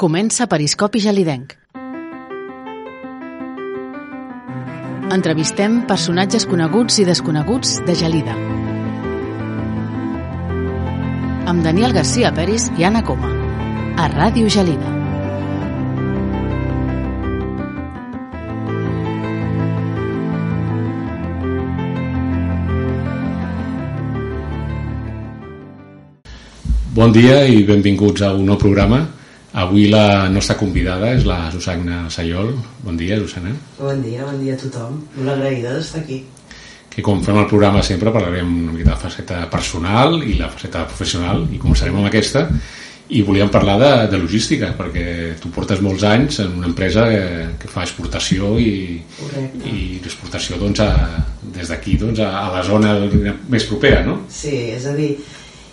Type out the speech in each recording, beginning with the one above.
Comença Periscopi Gelidenc. Entrevistem personatges coneguts i desconeguts de Gelida. Amb Daniel García Peris i Anna Coma. A Ràdio Gelida. Bon dia i benvinguts a un nou programa. Avui la nostra convidada és la Susana Sayol. Bon dia, Susana. Bon dia, bon dia a tothom. Molt agraïda d'estar aquí. Que com fem el programa sempre parlarem una mica de la faceta personal i la faceta professional i començarem amb aquesta i volíem parlar de, de logística perquè tu portes molts anys en una empresa que, que fa exportació i, Correcte. i l'exportació doncs, a, des d'aquí doncs, a, a la zona més propera, no? Sí, és a dir,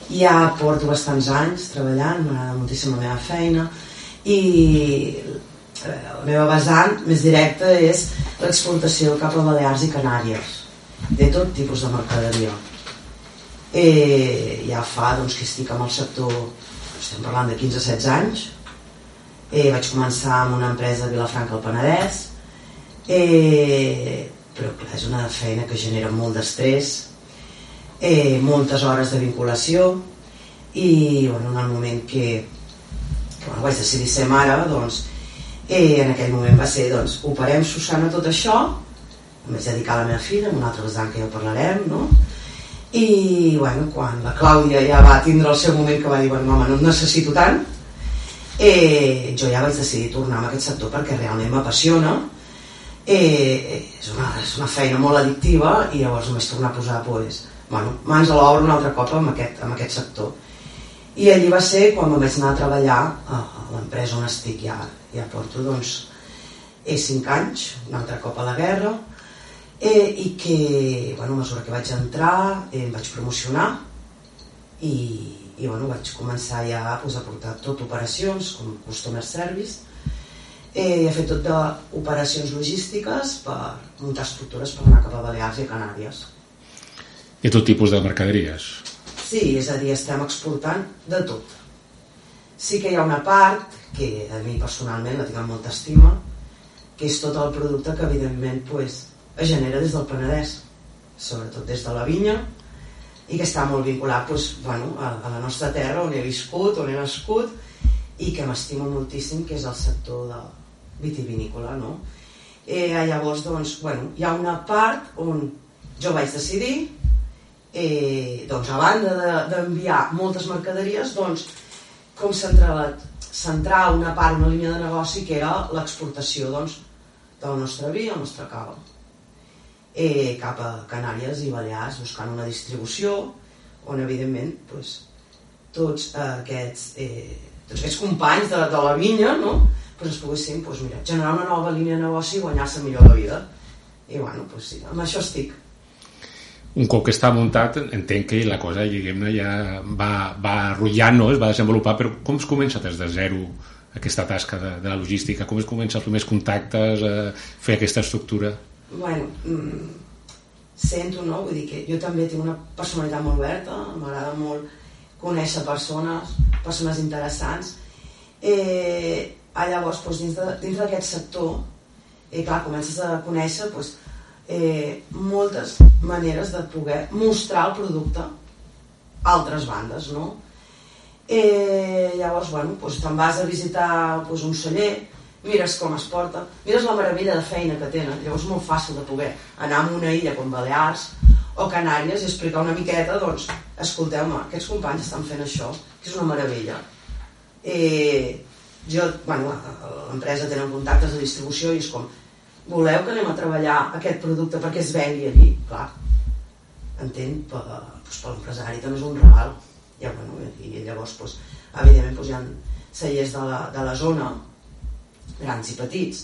ja porto bastants anys treballant, m'agrada moltíssim la meva feina i eh, la meva vessant més directa és l'exportació cap a Balears i Canàries de tot tipus de mercaderia. Eh, ja fa doncs, que estic amb el sector, estem parlant de 15-16 anys, eh, vaig començar amb una empresa a Vilafranca al Penedès, eh, però clar, és una feina que genera molt d'estrès, eh, moltes hores de vinculació i bueno, en el moment que, que bueno, vaig decidir ser mare doncs, eh, en aquell moment va ser doncs, operem Susana tot això em vaig dedicar a la meva filla amb un altre vessant que ja parlarem no? i bueno, quan la Clàudia ja va tindre el seu moment que va dir bueno, mama, no et necessito tant eh, jo ja vaig decidir tornar a aquest sector perquè realment m'apassiona eh, és, una, és una feina molt addictiva i llavors només tornar a posar pues, bueno, mans a l'obra un altre cop amb aquest, amb aquest sector. I allí va ser quan em vaig anar a treballar a, l'empresa on estic ja, ja porto doncs eh, 5 anys, un altre cop a la guerra eh, i que bueno, a mesura que vaig entrar eh, em vaig promocionar i, i bueno, vaig començar ja pues, a portar tot operacions com customer service eh, a fer tot d'operacions logístiques per muntar estructures per anar cap a Balears i Canàries I tot tipus de mercaderies. Sí, és a dir, estem exportant de tot. Sí que hi ha una part, que a mi personalment la tinc amb molta estima, que és tot el producte que evidentment pues, es genera des del Penedès, sobretot des de la vinya, i que està molt vinculat pues, bueno, a, a la nostra terra, on he viscut, on he nascut, i que m'estimo moltíssim, que és el sector de vitivinícola, no? Eh, llavors, doncs, bueno, hi ha una part on jo vaig decidir eh, doncs a banda de- d'enviar moltes mercaderies doncs com centrar, centrar una part, una línia de negoci que era l'exportació doncs, de la nostra vi, el nostre cava. Eh, cap a Canàries i Balears buscant una distribució on evidentment doncs, tots aquests eh, tots aquests companys de, de la vinya no? pues es poguessin pues, mira, generar una nova línia de negoci i guanyar-se millor la vida. I bueno, pues, sí, amb això estic un cop que està muntat entenc que la cosa diguem-ne ja va, va rotllant, no? es va desenvolupar però com es comença des de zero aquesta tasca de, de la logística, com es comença els primers contactes a fer aquesta estructura bueno, mm, sento, no? Vull dir que jo també tinc una personalitat molt oberta, m'agrada molt conèixer persones, persones interessants. Eh, ah, llavors, doncs, dins d'aquest sector, eh, clar, comences a conèixer doncs, eh, moltes maneres de poder mostrar el producte a altres bandes, no? Eh, llavors, bueno, doncs te'n vas a visitar doncs, un celler, mires com es porta, mires la meravella de feina que tenen, llavors és molt fàcil de poder anar a una illa com Balears o Canàries i explicar una miqueta, doncs, escolteu-me, aquests companys estan fent això, que és una meravella. Eh, jo, bueno, l'empresa tenen contactes de distribució i és com, voleu que anem a treballar aquest producte perquè es vengui allí? Clar, entenc, per, doncs, per l'empresari també és un regal. Ja, bueno, I llavors, doncs, evidentment, doncs, hi ha cellers de la, de la zona, grans i petits,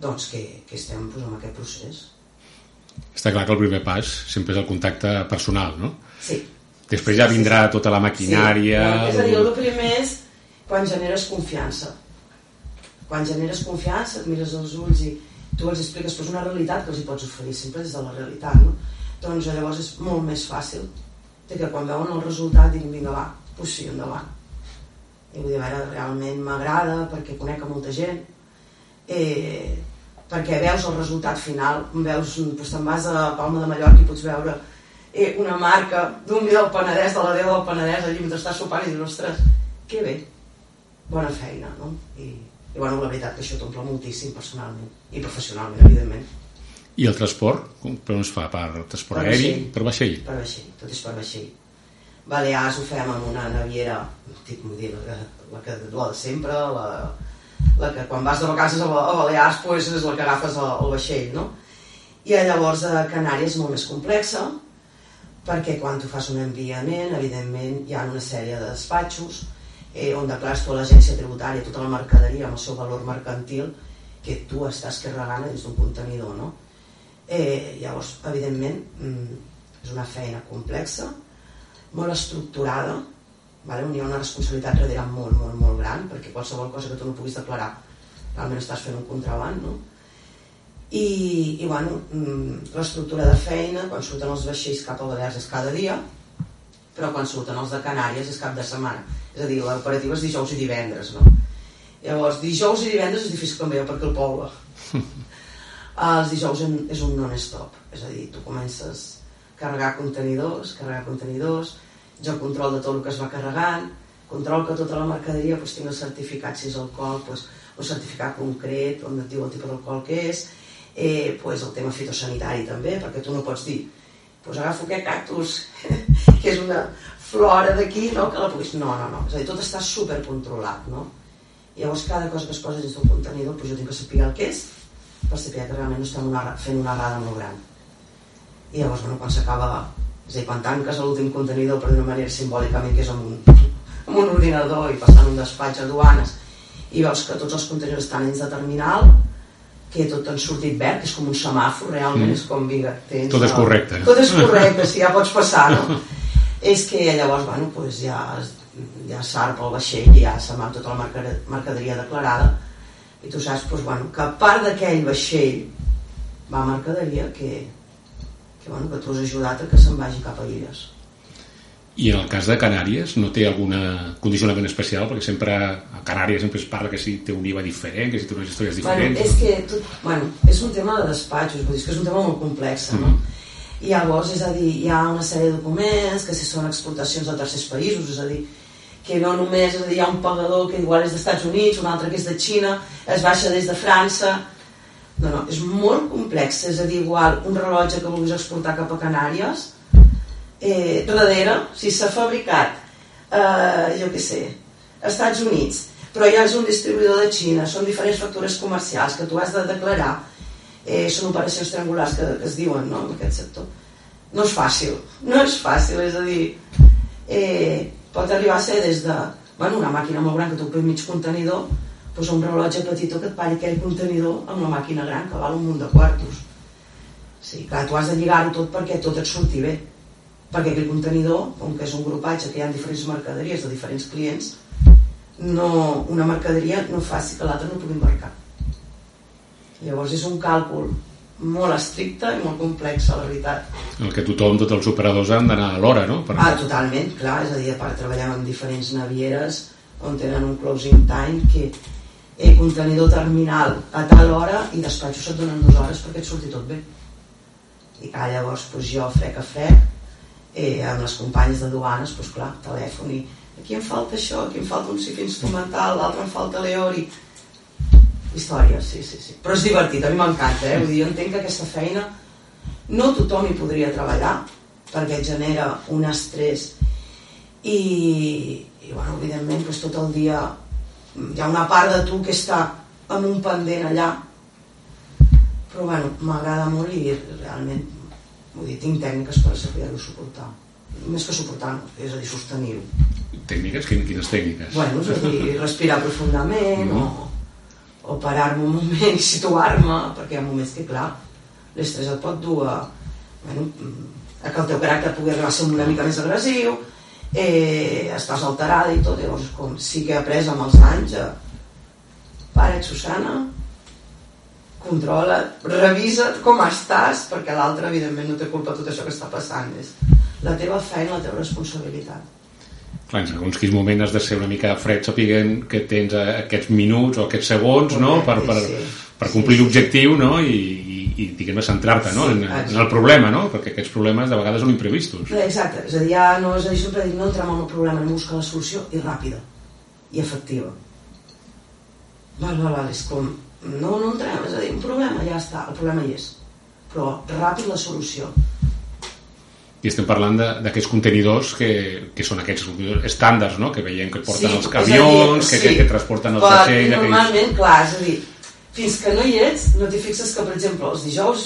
doncs que, que estem doncs, en aquest procés. està clar que el primer pas sempre és el contacte personal no? Sí. després ja vindrà tota la maquinària Sí. És a dir, el primer és quan generes confiança. Quan generes confiança, et mires als ulls i tu els expliques pues, una realitat que els hi pots oferir sempre des de la realitat, no? Doncs llavors és molt més fàcil de que quan veuen el resultat diguin, vinga va, pues sí, endavant. i vull dir, a veure, realment m'agrada perquè conec a molta gent eh, perquè veus el resultat final veus, doncs te'n vas a Palma de Mallorca i pots veure eh, una marca d'un vi del Penedès, de la Déu del Penedès allí mentre estàs sopant i dius, ostres, que bé bona feina, no? I, i bueno, la veritat que això t'omple moltíssim personalment i professionalment, evidentment i el transport? Per on es fa? Per transport per aeri? Per vaixell? Per vaixell, tot és per vaixell. Balears ho fem amb una naviera, dic, dir, la, la, que, la de sempre, la, la que quan vas de vacances a, Balears pues, és la que agafes el, el vaixell, no? I llavors a Canàries és molt més complexa, perquè quan tu fas un enviament, evidentment hi ha una sèrie de despatxos eh, on declares tu a l'agència tributària tota la mercaderia amb el seu valor mercantil que tu estàs carregant dins d'un contenidor, no? Eh, llavors, evidentment, mm, és una feina complexa, molt estructurada, vale? on hi ha una responsabilitat darrere molt, molt, molt gran, perquè qualsevol cosa que tu no puguis declarar realment estàs fent un contraband, no? I, i bueno, mm, l'estructura de feina, quan surten els vaixells cap a Balears és cada dia, però quan surten els de Canàries és cap de setmana. És a dir, l'operativa és dijous i divendres, no? Llavors, dijous i divendres és difícil canviar perquè el poble. Els dijous és un non-stop, és a dir, tu comences a carregar contenidors, carregar contenidors, jo control de tot el que es va carregant, control que tota la mercaderia doncs, tingui el certificat si és alcohol, doncs, un certificat concret on et diu el tipus d'alcohol que és, eh, doncs, el tema fitosanitari també, perquè tu no pots dir doncs agafo aquest cactus, que és una flora d'aquí, no? que la puguis... No, no, no. És a dir, tot està supercontrolat, no? Llavors, cada cosa que es posa dins d'un contenidor, doncs jo tinc que saber el que és, per saber que realment no estem una, fent una errada molt gran. I llavors, bueno, quan s'acaba, és a dir, quan tanques l'últim contenidor per d'una manera simbòlicament, que és amb un, amb un ordinador i passant un despatx a duanes, i veus que tots els contenidors estan dins de terminal, que tot han sortit verd, que és com un semàfor, realment mm. és com, vinga, tens... Tot és correcte. Tot és correcte, si ja pots passar, no? és que llavors, bueno, pues ja, ja s'arpa el vaixell i ja se'n va tota la mercaderia declarada i tu saps doncs, bueno, que a part d'aquell vaixell va mercaderia que, que, bueno, que tu has ajudat a que se'n vagi cap a illes i en el cas de Canàries no té algun condicionament especial perquè sempre a Canàries sempre es parla que si té un IVA diferent, que si té unes històries diferents bueno, és que tot, bueno, és un tema de despatxos vull dir, que és un tema molt complex no? Mm -hmm. I llavors és a dir, hi ha una sèrie de documents que si són exportacions a tercers països és a dir, que no només és a dir, hi ha un pagador que igual és dels Estats Units, un altre que és de Xina, es baixa des de França... No, no, és molt complex, és a dir, igual un rellotge que vulguis exportar cap a Canàries, eh, darrere, si s'ha fabricat, eh, jo què sé, Estats Units, però ja és un distribuïdor de Xina, són diferents factures comercials que tu has de declarar, eh, són operacions triangulars que, que es diuen no, en aquest sector. No és fàcil, no és fàcil, és a dir, eh, pot arribar a ser des de bueno, una màquina molt gran que t'ocupa mig contenidor doncs un rellotge petitó que et pari aquell contenidor amb la màquina gran que val un munt de quartos. Sí, clar, tu has de lligar-ho tot perquè tot et surti bé. Perquè aquell contenidor, com que és un grupatge que hi ha diferents mercaderies de diferents clients no, una mercaderia no faci que l'altra no pugui embarcar llavors és un càlcul molt estricta i molt complexa, la veritat. El que tothom, tots els operadors han d'anar a l'hora, no? Per... Ah, totalment, clar, és a dir, a part treballem amb diferents navieres on tenen un closing time que eh, contenidor terminal a tal hora i despatxos et donen dues hores perquè et surti tot bé. I clar, llavors pues, jo frec a frec eh, amb les companyes de duanes, pues, clar, telèfon i aquí em falta això, aquí em falta un cif instrumental, l'altre em falta l'eori històries, sí, sí, sí. Però és divertit, a mi m'encanta, eh? Vull dir, jo entenc que aquesta feina no tothom hi podria treballar perquè genera un estrès i, i bueno, evidentment doncs tot el dia hi ha una part de tu que està amb un pendent allà però bueno, m'agrada molt i realment vull dir, tinc tècniques per saber-ho suportar més que suportar, és a dir, sostenir-ho Tècniques? Quines tècniques? Bueno, és a dir, respirar profundament no. o o parar-me un moment i situar-me, perquè hi ha moments que, clar, l'estrès et pot dur a, bueno, a que el teu caràcter pugui arribar a ser una mica més agressiu, eh, estàs alterada i tot, llavors com sí que he après amb els anys a para, Susana, controla, revisa com estàs, perquè l'altre evidentment no té culpa tot això que està passant, és la teva feina, la teva responsabilitat. Clar, en segons quins moments has de ser una mica fred sapiguent que tens eh, aquests minuts o aquests segons no? per, per, per complir l'objectiu no? i, i, i diguem-ne centrar-te no? En, en el problema no? perquè aquests problemes de vegades són imprevistos Exacte, és a dir, ja no, és a dir, sempre dic, no entrem en el problema, anem a buscar la solució i ràpida i efectiva. Val, val, val, és com, no, no entrem, és a dir, un problema, ja està, el problema hi és, però ràpid la solució. I estem parlant d'aquests contenidors que, que són aquests estàndards no? que veiem que porten els és a camions, dir, que, que, que transporten els Però, vaixells aquells... Normalment, clar, és a dir, fins que no hi ets, no t'hi fixes que, per exemple, els dijous,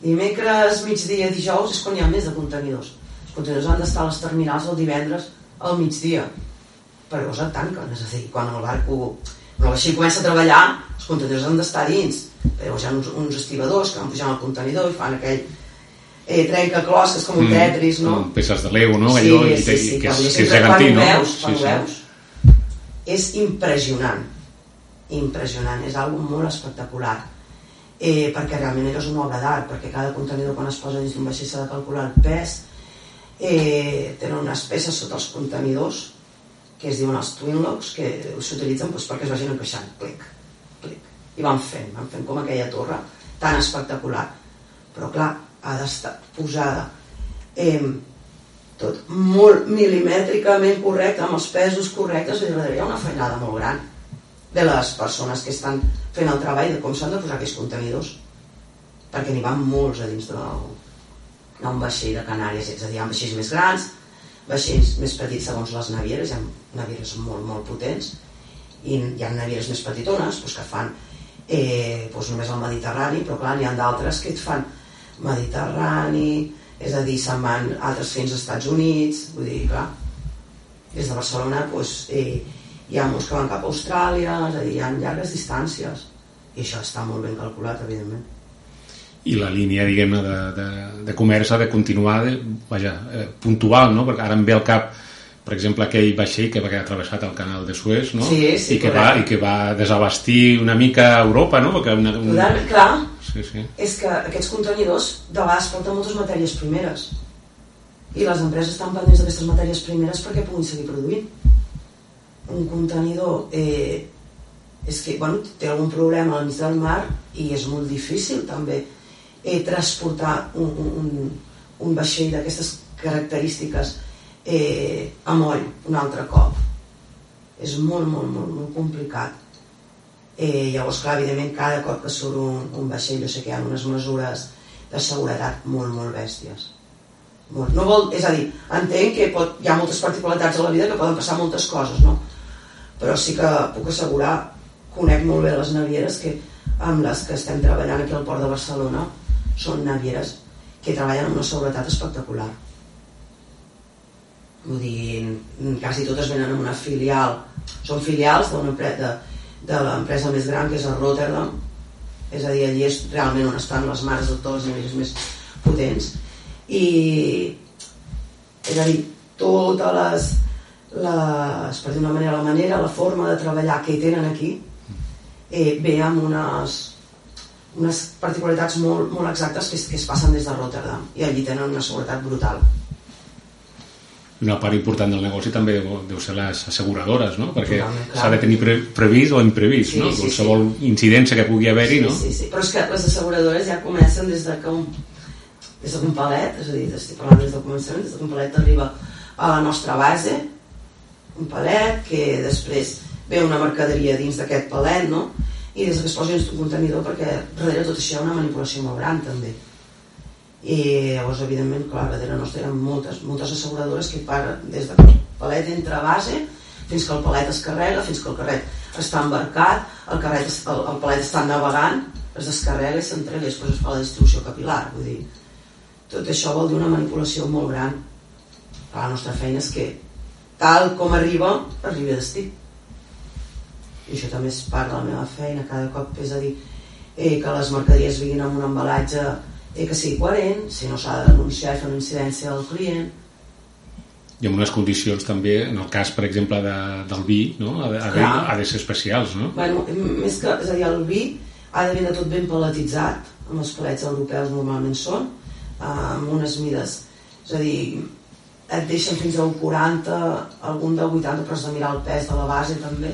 dimecres, migdia, dijous, és quan hi ha més de contenidors. Els contenidors han d'estar a les terminals el divendres al migdia, perquè llavors et tanquen, és a dir, quan el barco, quan el vaixell comença a treballar, els contenidors han d'estar dins. Llavors hi ha uns, uns estibadors que van pujant al contenidor i fan aquell eh, trencaclòs, que és com un tetris, no? com peces de Lego, no? Sí, Allò, i, sí, sí, que, és, que és gegantí, no? veus, sí, ho veus, és impressionant impressionant, és algo molt espectacular eh, perquè realment és una obra d'art perquè cada contenidor quan es posa dins d'un vaixell s'ha de calcular el pes eh, tenen unes peces sota els contenidors que es diuen els twin locks que s'utilitzen doncs, perquè es vagin encaixant clic, clic, i van fent van fent com aquella torre tan espectacular però clar, ha d'estar posada eh, tot molt milimètricament correcte, amb els pesos correctes, hi ha una feinada molt gran de les persones que estan fent el treball de com s'han de posar aquells contenidors perquè n'hi van molts a dins del, d'un vaixell de Canàries, és a dir, hi ha vaixells més grans, vaixells més petits segons les navieres, hi ha navieres molt, molt potents, i hi ha navieres més petitones doncs, que fan eh, doncs només el Mediterrani, però clar, n'hi ha d'altres que et fan Mediterrani, és a dir, se'n van altres fins als Estats Units, vull dir, clar, des de Barcelona doncs, eh, hi ha molts que van cap a Austràlia, és a dir, hi ha llargues distàncies, i això està molt ben calculat, evidentment. i la línia, diguem-ne, de, de, de comerç ha de continuar de, vaja, eh, puntual, no? Perquè ara em ve al cap, per exemple, aquell vaixell que va quedar travessat al canal de Suez, no? Sí, sí, I que, va. I que va desabastir una mica Europa, no? Perquè una, un... Totalment, clar, Sí, sí. és que aquests contenidors de vegades porten moltes matèries primeres. I les empreses estan pendents d'aquestes matèries primeres perquè puguin seguir produint. Un contenidor eh, és que bueno, té algun problema al mig del mar i és molt difícil també eh, transportar un, un, un, vaixell d'aquestes característiques eh, a moll un altre cop. És molt, molt, molt, molt complicat Eh, llavors, clar, evidentment, cada cop que surt un, un vaixell, jo sé que hi ha unes mesures de seguretat molt, molt bèsties. Molt. No vol, és a dir, entenc que pot, hi ha moltes particularitats a la vida que poden passar moltes coses, no? Però sí que puc assegurar, conec molt bé les navieres que amb les que estem treballant aquí al Port de Barcelona són navieres que treballen amb una seguretat espectacular. Vull dir, quasi totes venen amb una filial, són filials d'una empresa, de, de l'empresa més gran que és a Rotterdam. És a dir, allí és realment on estan les mares de tots els més potents. I és a dir, totes les, les per dir una manera, la manera, la forma de treballar que hi tenen aquí eh, ve amb unes unes particularitats molt, molt exactes que es, que es passen des de Rotterdam. I allí tenen una seguretat brutal Una part important del negoci també deu, deu ser les asseguradores, no? Perquè s'ha de tenir pre previst o imprevist, Sí, no? sí, Qualsevol incidència que pugui haver-hi, no? Sí, sí, sí, però és que les asseguradores ja comencen des de que un, des un palet, és a dir, estic parlant des del començament, des un palet arriba a la nostra base, un palet que després ve una mercaderia dins d'aquest palet, no? I des que es posa dins d'un contenidor, perquè darrere tot això hi ha una manipulació molt gran, també. I llavors, evidentment, clar, darrere nostre hi ha moltes, moltes asseguradores que paguen des de que el palet entra base fins que el palet es carrega, fins que el carret està embarcat, el, carret, el, el palet està navegant, es descarrega i s'entrega i després es fa la distribució capilar. Vull dir, tot això vol dir una manipulació molt gran. Però la nostra feina és que tal com arriba, arribi a destí. I això també és part de la meva feina, cada cop, és a dir, eh, que les mercaderies vinguin amb un embalatge eh, que sigui coherent, si no s'ha de denunciar i fer una incidència al client, I amb unes condicions també, en el cas, per exemple, de, del vi, no? Ha de, ha de, Clar. ha de ser especials, no? Bueno, més que, és a dir, el vi ha de vindre tot ben paletitzat, amb els palets europeus normalment són, amb unes mides, és a dir, et deixen fins a 40, algun del 80, però has de mirar el pes de la base també.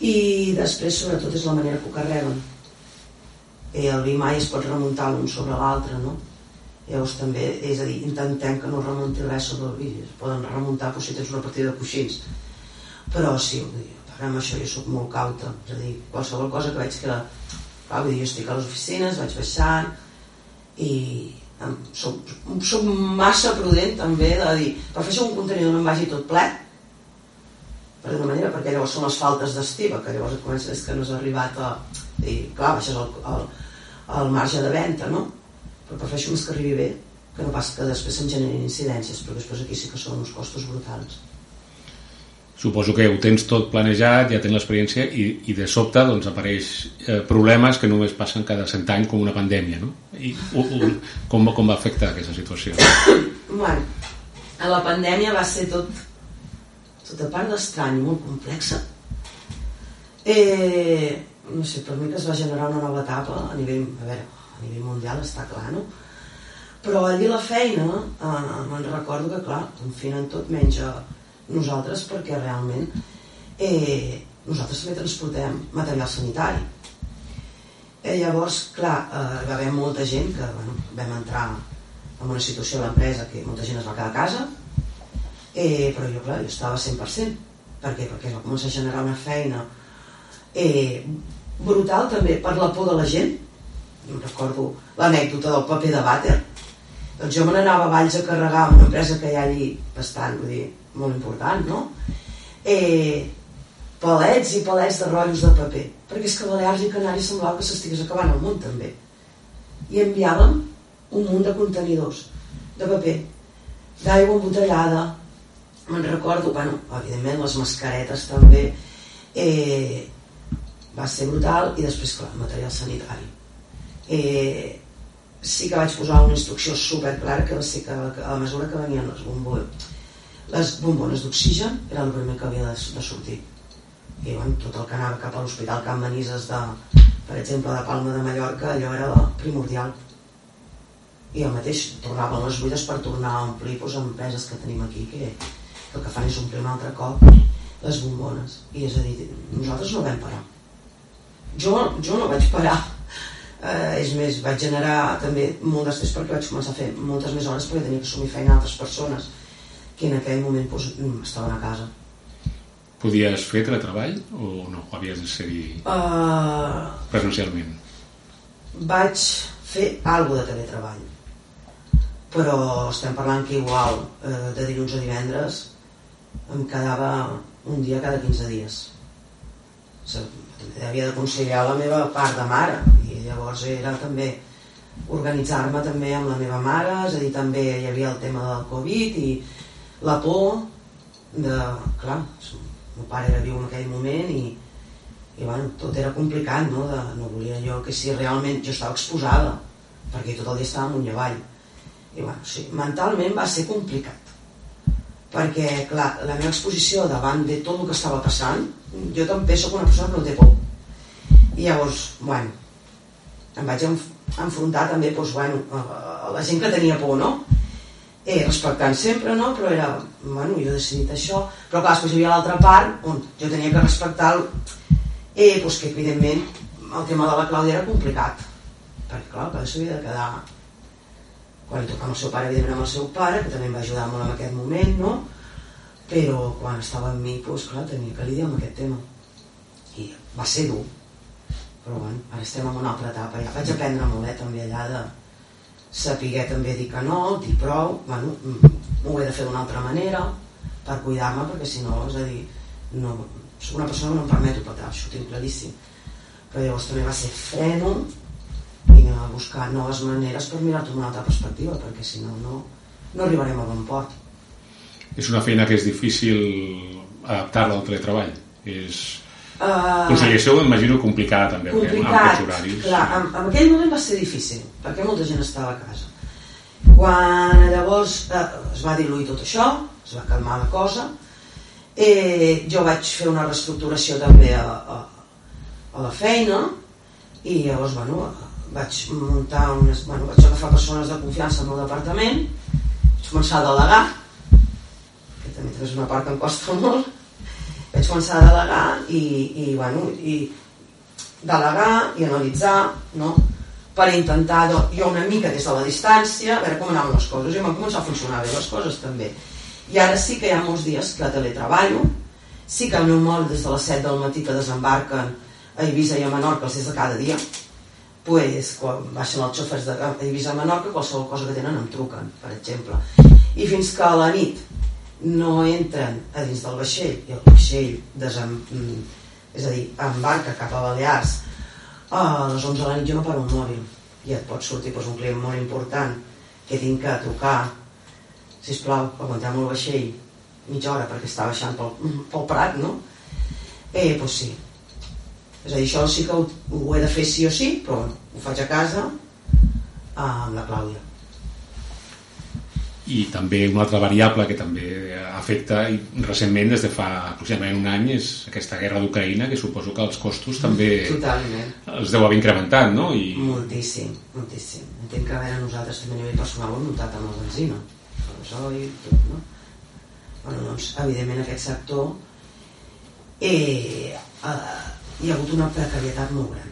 I després, sobretot, és la manera que ho carreguen. I el vi mai es pot remuntar l'un sobre l'altre, no? Llavors també, és a dir, intentem que no remunti res sobre el vi. Es poden remuntar si tens una partida de coixins. Però sí, amb això jo sóc molt cauta. És a dir, qualsevol cosa que veig que... Clar, vull dir, jo estic a les oficines, vaig baixant i soc, soc massa prudent també de dir, prefereixo un contenidor no em vagi tot ple per d'una manera, perquè llavors són les faltes d'estiva, que llavors et comences que no has arribat a... I clar, baixes el, el, el marge de venda, no? Però prefereixo més que arribi bé, que no pas que després se'm generin incidències, però després aquí sí que són uns costos brutals. Suposo que ho tens tot planejat, ja tens l'experiència i, i de sobte doncs, apareix eh, problemes que només passen cada cent anys com una pandèmia, no? I u, u, com, com va afectar aquesta situació? bueno, a la pandèmia va ser tot tot a part d'estrany, molt complexa. Eh, no sé, per mi que es va generar una nova etapa a nivell, a veure, a nivell mundial està clar, no? Però allí la feina, eh, me'n recordo que, clar, confinen tot menys a nosaltres perquè realment eh, nosaltres també transportem material sanitari. Eh, llavors, clar, eh, va haver molta gent que bueno, vam entrar en una situació a l'empresa que molta gent es va quedar a casa, eh, però jo, clar, jo estava 100%. Per què? Perquè va començar a generar una feina eh, brutal també per la por de la gent. Jo recordo l'anècdota del paper de vàter. Doncs jo me n'anava a Valls a carregar una empresa que hi ha allí bastant, vull dir, molt important, no? Eh, palets i palets de rotllos de paper, perquè és que Balears i Canàries semblava que s'estigués acabant el món també. I enviàvem un munt de contenidors de paper, d'aigua embotellada, me'n recordo, bueno, evidentment les mascaretes també, eh, va ser brutal i després, clar, material sanitari. Eh, sí que vaig posar una instrucció super clara que va ser que, a mesura que venien les bombones les bombones d'oxigen era el primer que havia de, de sortir i bueno, tot el que anava cap a l'Hospital Can Manises de, per exemple de Palma de Mallorca allò era primordial i el mateix tornaven les buides per tornar a omplir doncs, empreses que tenim aquí que el que fan és omplir un altre cop les bombones i és a dir, nosaltres no vam parar jo, jo no vaig parar eh, és més, vaig generar també molt d'estrès perquè vaig començar a fer moltes més hores perquè tenia que assumir feina a altres persones que en aquell moment doncs, estaven a casa. Podies fer treball o no? O havies de ser-hi uh, presencialment? Vaig fer alguna de teletreball. Però estem parlant que igual eh, de dilluns a divendres em quedava un dia cada 15 dies. O sigui, havia de conciliar la meva part de mare i llavors era també organitzar-me també amb la meva mare, és a dir, també hi havia el tema del Covid i la por de... clar, el meu pare era viu en aquell moment i, i bueno, tot era complicat no? De, no volia jo que si realment jo estava exposada perquè tot el dia estava amunt i avall i bueno, sí, mentalment va ser complicat perquè clar, la meva exposició davant de tot el que estava passant jo també sóc una persona que no té por i llavors, bueno em vaig enfrontar també doncs, bueno, a la gent que tenia por no? eh, respectant sempre, no? però era, bueno, jo he decidit això, però clar, després hi havia l'altra part on jo tenia que respectar el, eh, doncs que evidentment el tema de la Clàudia era complicat, perquè clar, que s'havia de quedar quan li tocava el seu pare, evidentment amb el seu pare, que també em va ajudar molt en aquest moment, no? però quan estava amb mi, doncs clar, tenia que lidiar amb aquest tema. I va ser dur, però bueno, ara estem en una altra etapa, ja vaig aprendre molt, eh, també allà de, saber també dir que no, dir prou, bueno, ho he de fer d'una altra manera per cuidar-me, perquè si no, és a dir, no, soc una persona que no em permeto petar, això ho tinc claríssim. Però llavors també va ser freno i a buscar noves maneres per mirar-t'ho d'una altra perspectiva, perquè si no, no, no arribarem a bon port. És una feina que és difícil adaptar-la al teletreball. És, Uh, Conciliació m'imagino complicada també, complicat, amb aquests horaris. Clar, en, en aquell moment va ser difícil, perquè molta gent estava a casa. Quan llavors eh, es va diluir tot això, es va calmar la cosa, eh, jo vaig fer una reestructuració també a, a, a la feina i llavors bueno, vaig muntar unes, bueno, vaig agafar persones de confiança al meu departament vaig començar a delegar també és una part que em costa molt, vaig començar a delegar i, i, bueno, i delegar i analitzar, no? per intentar jo una mica des de la distància a veure com anaven les coses. I m'han començat a funcionar bé les coses també. I ara sí que hi ha molts dies que teletreballo sí que el meu mòbil des de les 7 del matí que desembarquen a Eivissa i a Menorca els és de cada dia pues, quan baixen els xofers de Eivissa a Menorca qualsevol cosa que tenen em truquen per exemple i fins que a la nit no entren a dins del vaixell i el vaixell desem... Mm, és a dir, embarca cap a Balears a les 11 de la nit jo no paro un mòbil i et pot sortir doncs, un client molt important que tinc que trucar sisplau, aguantem el vaixell mitja hora perquè està baixant pel, pel Prat, no? Eh, doncs sí. És a dir, això sí que ho, ho he de fer sí o sí, però bueno, ho faig a casa amb la Clàudia. I també una altra variable que també afecta i recentment des de fa aproximadament un any és aquesta guerra d'Ucraïna que suposo que els costos també Totalment. els deu haver incrementat, no? I... Moltíssim, moltíssim. Entenc que a veure, nosaltres també a nivell personal ho hem notat amb la benzina gasoil, tot, no? Bueno, doncs, evidentment, aquest sector eh, eh, hi ha hagut una precarietat molt gran.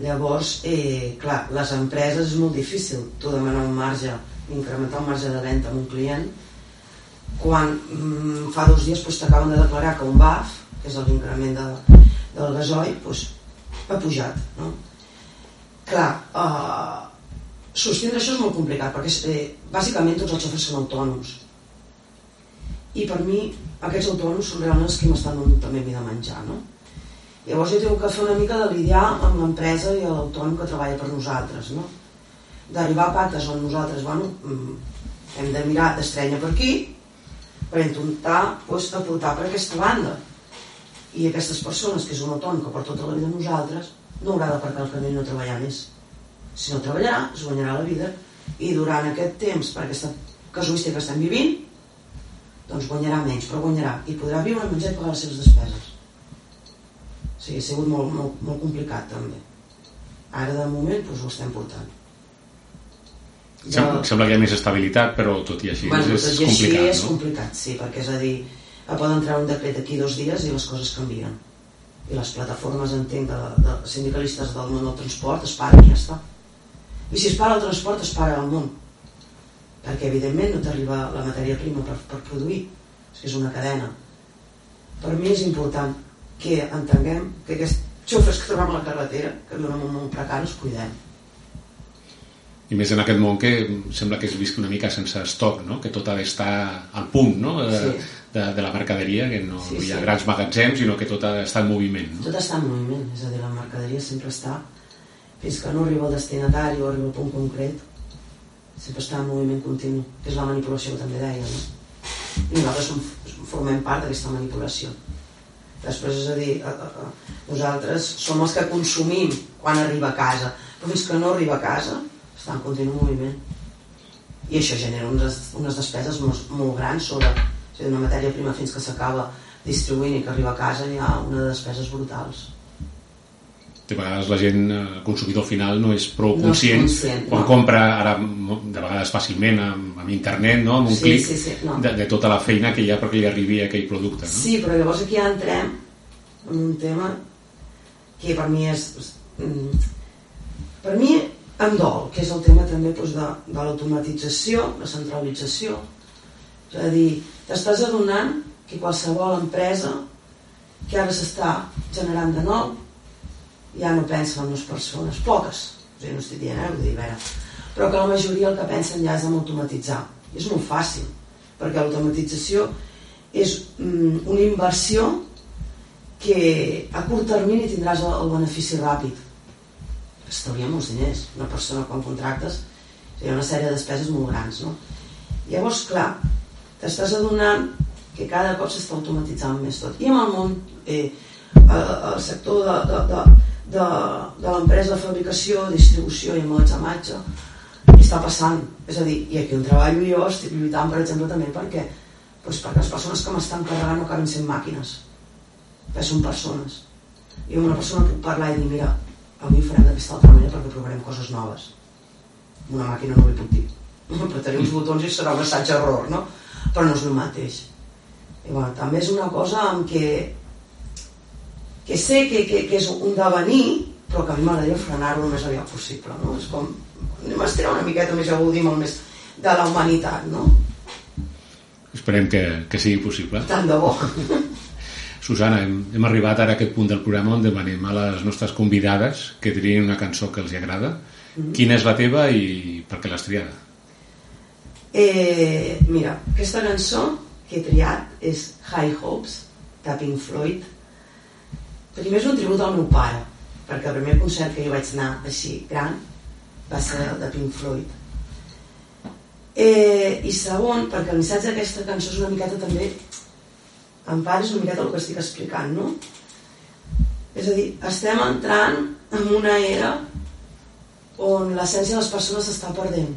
Llavors, eh, clar, les empreses és molt difícil tu demanar un marge, incrementar un marge de venda amb un client quan mm, fa dos dies doncs, t'acaben de declarar que un BAF, que és l'increment de, del gasoil, doncs, ha pujat. No? Clar, eh, sostindre això és molt complicat perquè eh, bàsicament tots els xofers són autònoms i per mi aquests autònoms són realment els que m'estan donant també vida de menjar no? Llavors jo tinc que fer una mica de lidiar amb l'empresa i l'autònom que treballa per nosaltres no? d'arribar a pactes on nosaltres bueno, mm, hem de mirar d'estrenya per aquí per intentar pues, aportar per aquesta banda. I aquestes persones que és un autònom que per tota la vida nosaltres no haurà d'aparcar el camí i no treballar més. Si no treballarà, es guanyarà la vida. I durant aquest temps, per aquesta casuística que estem vivint doncs guanyarà menys, però guanyarà. I podrà viure, menjar i pagar les seves despeses sigui, ha sigut molt, molt, molt complicat també. Ara de moment doncs, ho estem portant. De... Sembla, sembla que hi ha més estabilitat però tot i així bueno, és, tot i així complicat és no? complicat, sí, perquè és a dir poden entrar un decret aquí dos dies i les coses canvien. I les plataformes entenc de, de sindicalistes del món del transport es paren i ja està. I si es para el transport es para el món. Perquè evidentment no t'arriba la matèria prima per, per produir. És que és una cadena. Per mi és important que entenguem que aquests xofers que trobem a la carretera que viuen en un món precari els cuidem i més en aquest món que sembla que es visqui una mica sense estoc, no? que tot ha d'estar al punt no? de, Sí. de, de la mercaderia, que no, Sí, no hi ha sí. grans magatzems, sinó que tot ha d'estar en moviment. No? tot està en moviment, és a dir, la mercaderia sempre està fins que no arriba al destinatari o arriba al punt concret sempre està en moviment continu que és la manipulació que també deia no? i nosaltres som, formem part d'aquesta manipulació després és a dir a, a, a, nosaltres som els que consumim quan arriba a casa. Però fins que no arriba a casa està en continu moviment. I això genera unes, unes despeses molt, molt grans sobre a dir, una matèria prima fins que s'acaba distribuint i que arriba a casa hi ha de despeses brutals De vegades la gent, eh, el consumidor final, no és prou No és conscient, quan no. compra ara de vegades fàcilment amb, amb internet, no? amb un Sí, clic, sí, sí, no. de, de tota la feina que hi ha perquè li arribi aquell producte. No? Sí, però llavors aquí ja entrem en un tema que per mi és... mm, Per mi em dol, que és el tema també doncs, de, de l'automatització, la centralització. És a dir, t'estàs adonant que qualsevol empresa que ara s'està generant de nou ja no pensa en les persones, poques, o sigui, no estic dient, eh, dir, veure, però que la majoria el que pensen ja és en automatitzar. I és molt fàcil, perquè l'automatització és mm, una inversió que a curt termini tindràs el, el benefici ràpid. Estalvia molts diners. Una persona quan contractes hi ha una sèrie de despeses molt grans, no? Llavors, clar, t'estàs adonant que cada cop s'està automatitzant més tot. I amb el món, eh, el sector de, de, de, de, de l'empresa de fabricació, distribució i emmagatzematge, està passant. És a dir, i aquí on treballo jo estic lluitant, per exemple, també perquè, doncs perquè les persones que m'estan carregant no acaben sent màquines, que són persones. I una persona puc parlar i dir, mira, avui ho farem d'aquesta altra manera perquè provarem coses noves. Una màquina no hi puc dir. Apretaré uns botons i serà un assaig error, no? però no és el mateix. I, bueno, també és una cosa amb què que sé que, que, que és un devenir, però que a mi m'agradaria frenar-ho el més aviat possible. No? És com, anem a estirar una miqueta més, ja ho dir molt més, de la humanitat, no? Esperem que, que sigui possible. Tant de bo. Susana, hem, hem arribat ara a aquest punt del programa on demanem a les nostres convidades que triïn una cançó que els agrada. Mm -hmm. Quina és la teva i per què l'has triada? Eh, mira, aquesta cançó que he triat és High Hopes, de Pink Floyd. Primer és un tribut al meu pare, perquè el primer concert que jo vaig anar així gran va ser el de Pink Floyd. Eh, I segon, perquè el missatge d'aquesta cançó és una miqueta també en part és una miqueta el que estic explicant, no? És a dir, estem entrant en una era on l'essència de les persones s'està perdent.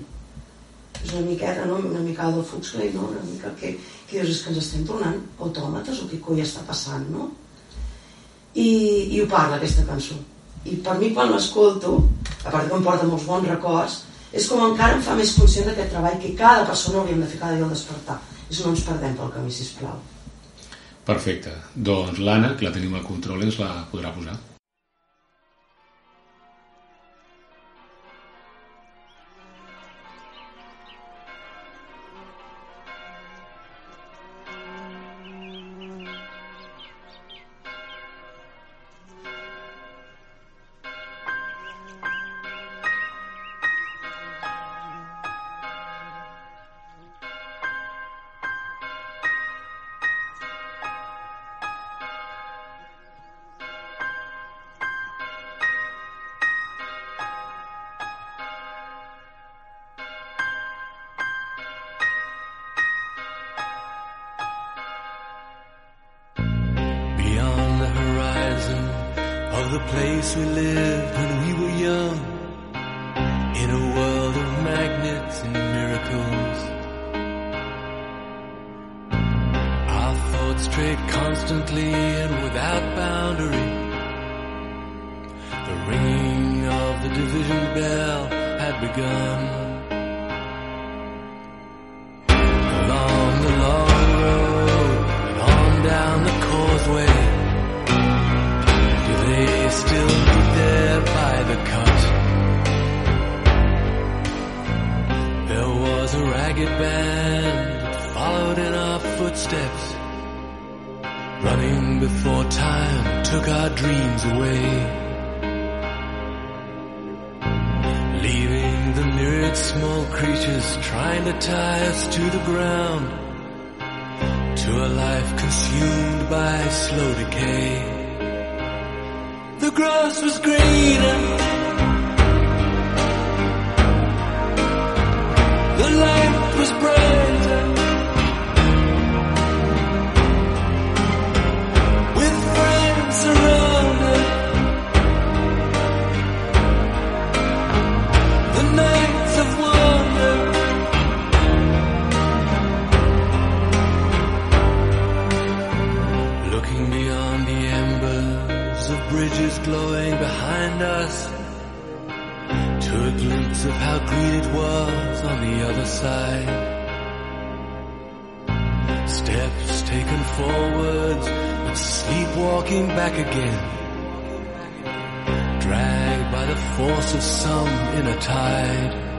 És una miqueta, no? Una mica del Fuxley, no? Una mica que, que dius, és que ens estem tornant autòmates o què coi està passant, no? I, i ho parla aquesta cançó. I per mi quan l'escolto, a part que em porta molts bons records, és com encara em fa més conscient d'aquest treball que cada persona hauríem de fer cada dia al despertar. És no ens perdem pel camí, sisplau. Perfecte. Doncs l'Anna, que la tenim al control, ens la podrà posar. before time took our dreams away. Leaving the myriad small creatures trying to tie us to the ground. To a life consumed by slow decay. The grass was greener. it was on the other side. Steps taken forwards, but sleepwalking back again. Dragged by the force of some inner tide.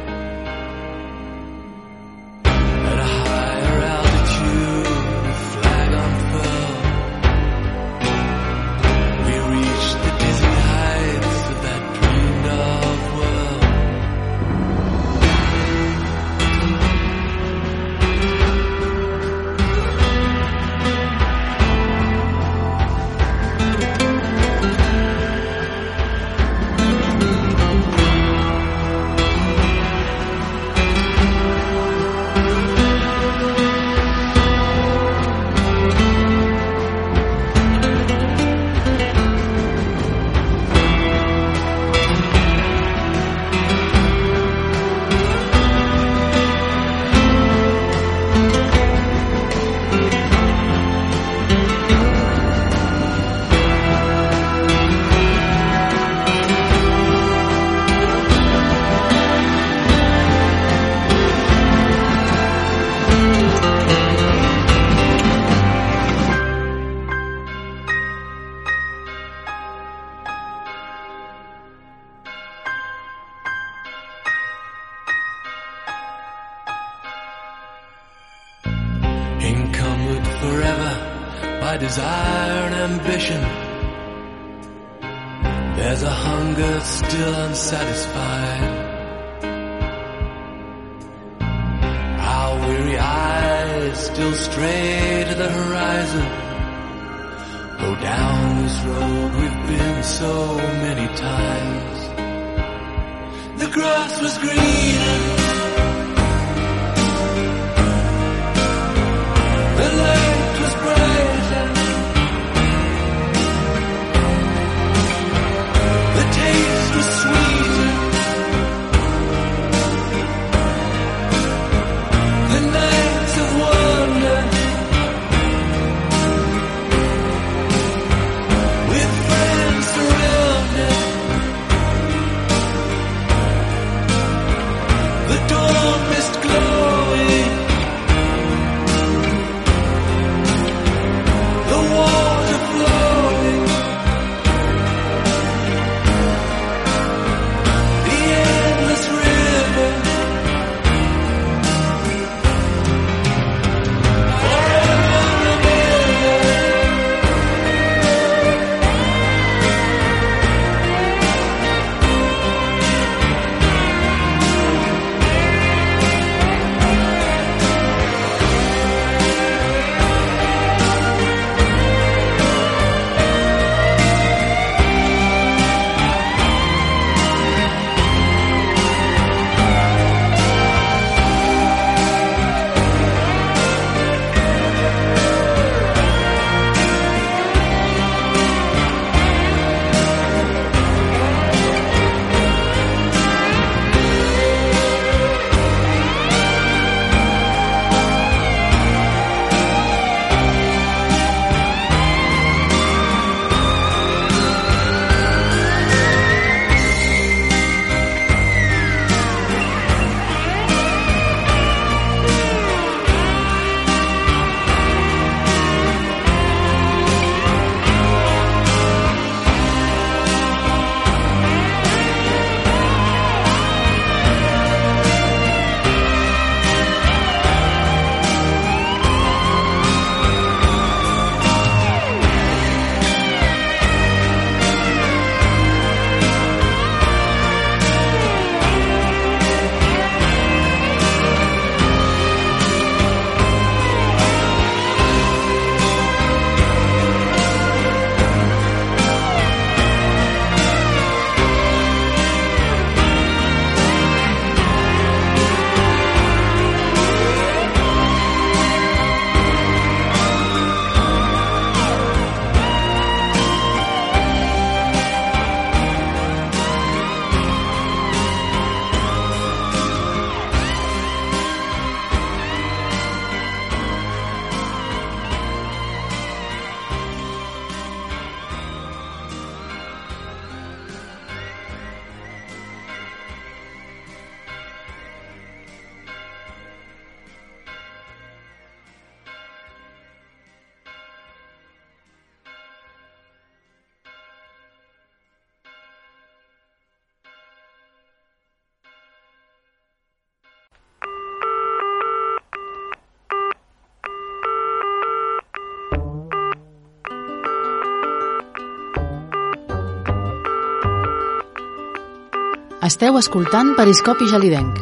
Esteu escoltant Periscopi Gelidenc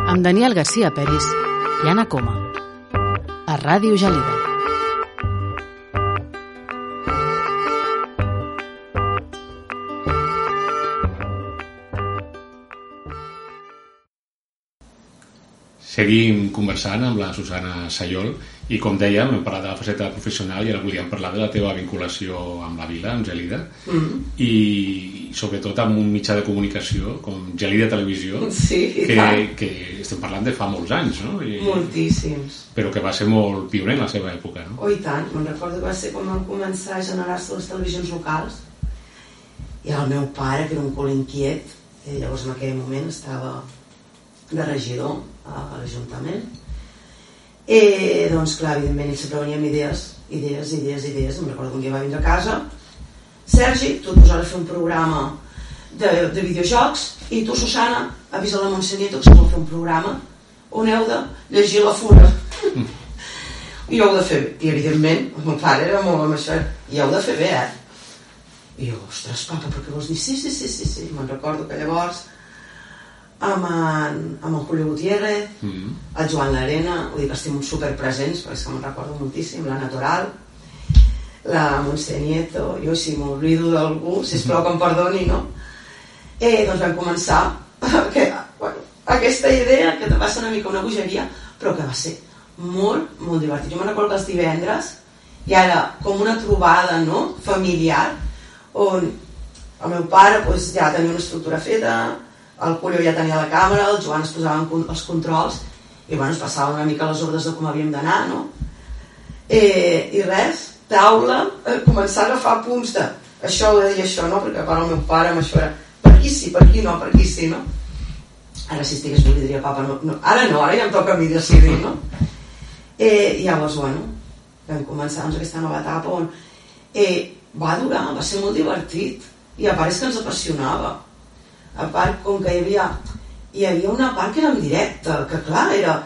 amb Daniel Garcia Peris i Anna Coma a Ràdio Gelida. Seguim conversant amb la Susana Sayol i com dèiem, hem parlat de la faceta professional i ara volíem parlar de la teva vinculació amb la vila, amb Gelida Mm. i sobretot amb un mitjà de comunicació com Gelida Televisió Sí, que, que estem parlant de fa molts anys no? I, Moltíssims. però que va ser molt pioner en la seva època no? Oh, i tant. Me'n recordo que va ser quan van començar a generar-se les televisions locals i el meu pare, que era un cul inquiet, eh, llavors en aquell moment estava de regidor a l'Ajuntament, eh, doncs clar, evidentment ell sempre venia amb idees, idees, idees, idees. Em recordo que un dia va vindre a casa Sergi, tu et posaràs a fer un programa de, de videojocs i tu, Susana, avisa la Montse Nieto que se vol fer un programa on heu de llegir la fura. i heu de fer bé. I evidentment, el meu pare era molt amb això, i heu de fer bé, eh? I jo, ostres, papa, per què vols dir? Sí, sí, sí, sí, sí. Me'n recordo que llavors amb en, amb en Julio Gutiérrez, Mm -hmm. el Joan Larena, vull dir que estem superpresents, perquè és que me'n recordo moltíssim, la Natural, la Montse Nieto, jo si m'oblido d'algú, sisplau que em perdoni, no? Eh, doncs vam començar que, bueno, aquesta idea que va ser una mica una bogeria, però que va ser molt, molt divertit. Jo me'n recordo que els divendres i ara com una trobada no? familiar on el meu pare doncs, ja tenia una estructura feta, el Julio ja tenia la càmera, el Joan es posava els controls i bueno, es passaven una mica les ordres de com havíem d'anar, no? Eh, I res, taula, eh, començar a agafar punts de això ho he de dir això, no? Perquè part el meu pare amb això era per aquí sí, per aquí no, per aquí sí, no? Ara si estigués li diria papa, no, no, ara no, ara ja em toca a mi decidir, no? Eh, i llavors, bueno, vam començar doncs, aquesta nova etapa on eh, va durar, va ser molt divertit i a part és que ens apassionava a part com que hi havia hi havia una part que era en directe que clar, era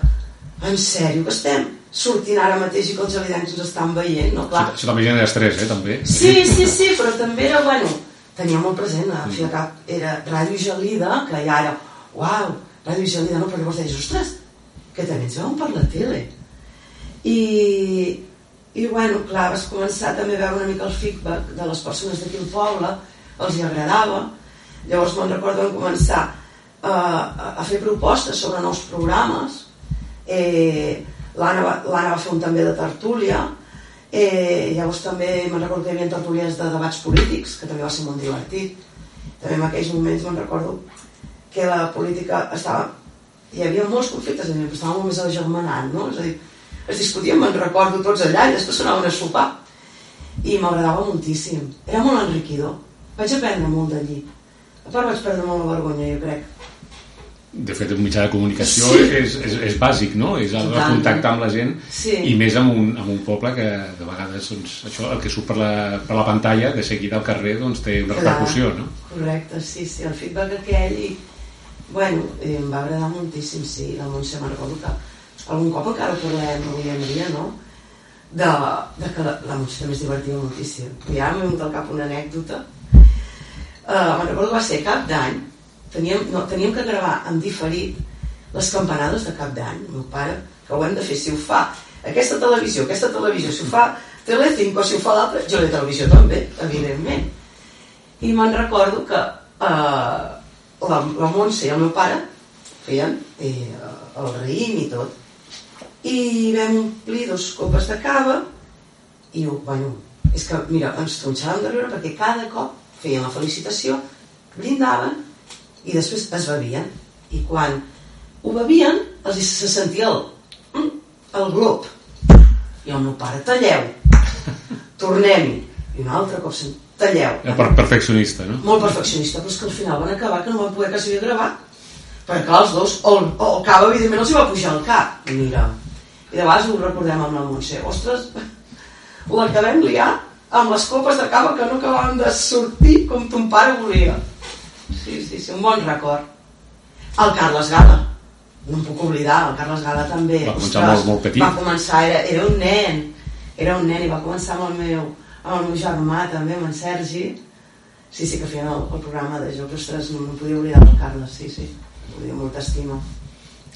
en sèrio que estem sortint ara mateix i que els gelidencs ens estan veient no? clar, Això, això també genera estrès, eh, també. Sí, sí, sí, però també era, bueno, tenia molt present, a fi de cap, era Ràdio Gelida, que ja era, uau, Ràdio Gelida, no, però llavors deies, ostres, que també ens veuen per la tele. I, i bueno, clar, vas començar també a veure una mica el feedback de les persones d'aquí al poble, els hi agradava, llavors me'n recordo vam començar eh, a, a fer propostes sobre nous programes, eh, l'Anna va, va fer un també de tertúlia, eh, llavors també me'n recordo que hi havia tertúlies de debats polítics, que també va ser molt divertit. També en aquells moments me'n recordo que la política estava... Hi havia molts conflictes, però estava molt més agermanant, no? És a dir, es discutien, me'n recordo, tots allà, i després s'anaven a sopar. I m'agradava moltíssim. Era molt enriquidor. Vaig aprendre molt d'allí. A part vaig perdre molt la vergonya, jo crec. De fet, un mitjà de comunicació Sí. és, és, és bàsic, no? És el, Totalment. contacte amb la gent Sí. i més amb un, amb un poble que de vegades doncs, això, el que surt per la, per la pantalla de seguida al carrer doncs, té una Clar. repercussió, no? Correcte, sí, sí, el feedback aquell i, bueno, eh, em va agradar moltíssim, sí, la Montse recordo que algun cop encara parlem avui en dia, no? De, de que la, la Montse també es divertia moltíssim. I ara m'ha vingut al cap una anècdota. Uh, me'n recordo que va ser cap d'any, teníem, no, teníem que gravar en diferit les campanades de cap d'any. Meu pare, que ho hem de fer, si ho fa aquesta televisió, aquesta televisió, si ho fa Telecinco, si ho fa l'altra, jo de televisió també, evidentment. I me'n recordo que eh, la, la Montse i el meu pare feien eh, el raïm i tot. I vam omplir dos copes de cava i, bueno, és que, mira, ens tronxàvem de riure perquè cada cop feien la felicitació, brindaven i després es bevien. I quan ho bevien, els se sentia el, mm, el glob. I el meu pare, talleu, tornem-hi. I un altre cop, sent- talleu. Era per perfeccionista, no? Molt perfeccionista, però és que al final van acabar que no van poder quasi gravar. Perquè clar, els dos, o el, o el cava evidentment els hi va pujar al cap. Mira, i de vegades ho recordem amb la Montse, ostres, la que vam liar amb les copes de cava que no acabaven de sortir com ton pare volia. Sí, sí, sí, un bon record. El Carles Gala, no em puc oblidar, el Carles Gala també. Va començar molt- molt petit. Va començar, era, era un nen, era un nen i va començar amb el meu, amb el meu germà també, amb en Sergi. Sí, sí, que feien el, el programa de jocs, ostres, no, no podia oblidar del Carles, sí, sí, podia molta estima.